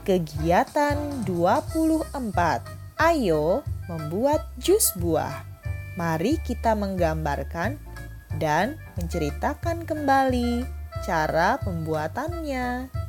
Kegiatan 24. Ayo membuat jus buah. Mari kita menggambarkan dan menceritakan kembali cara pembuatannya.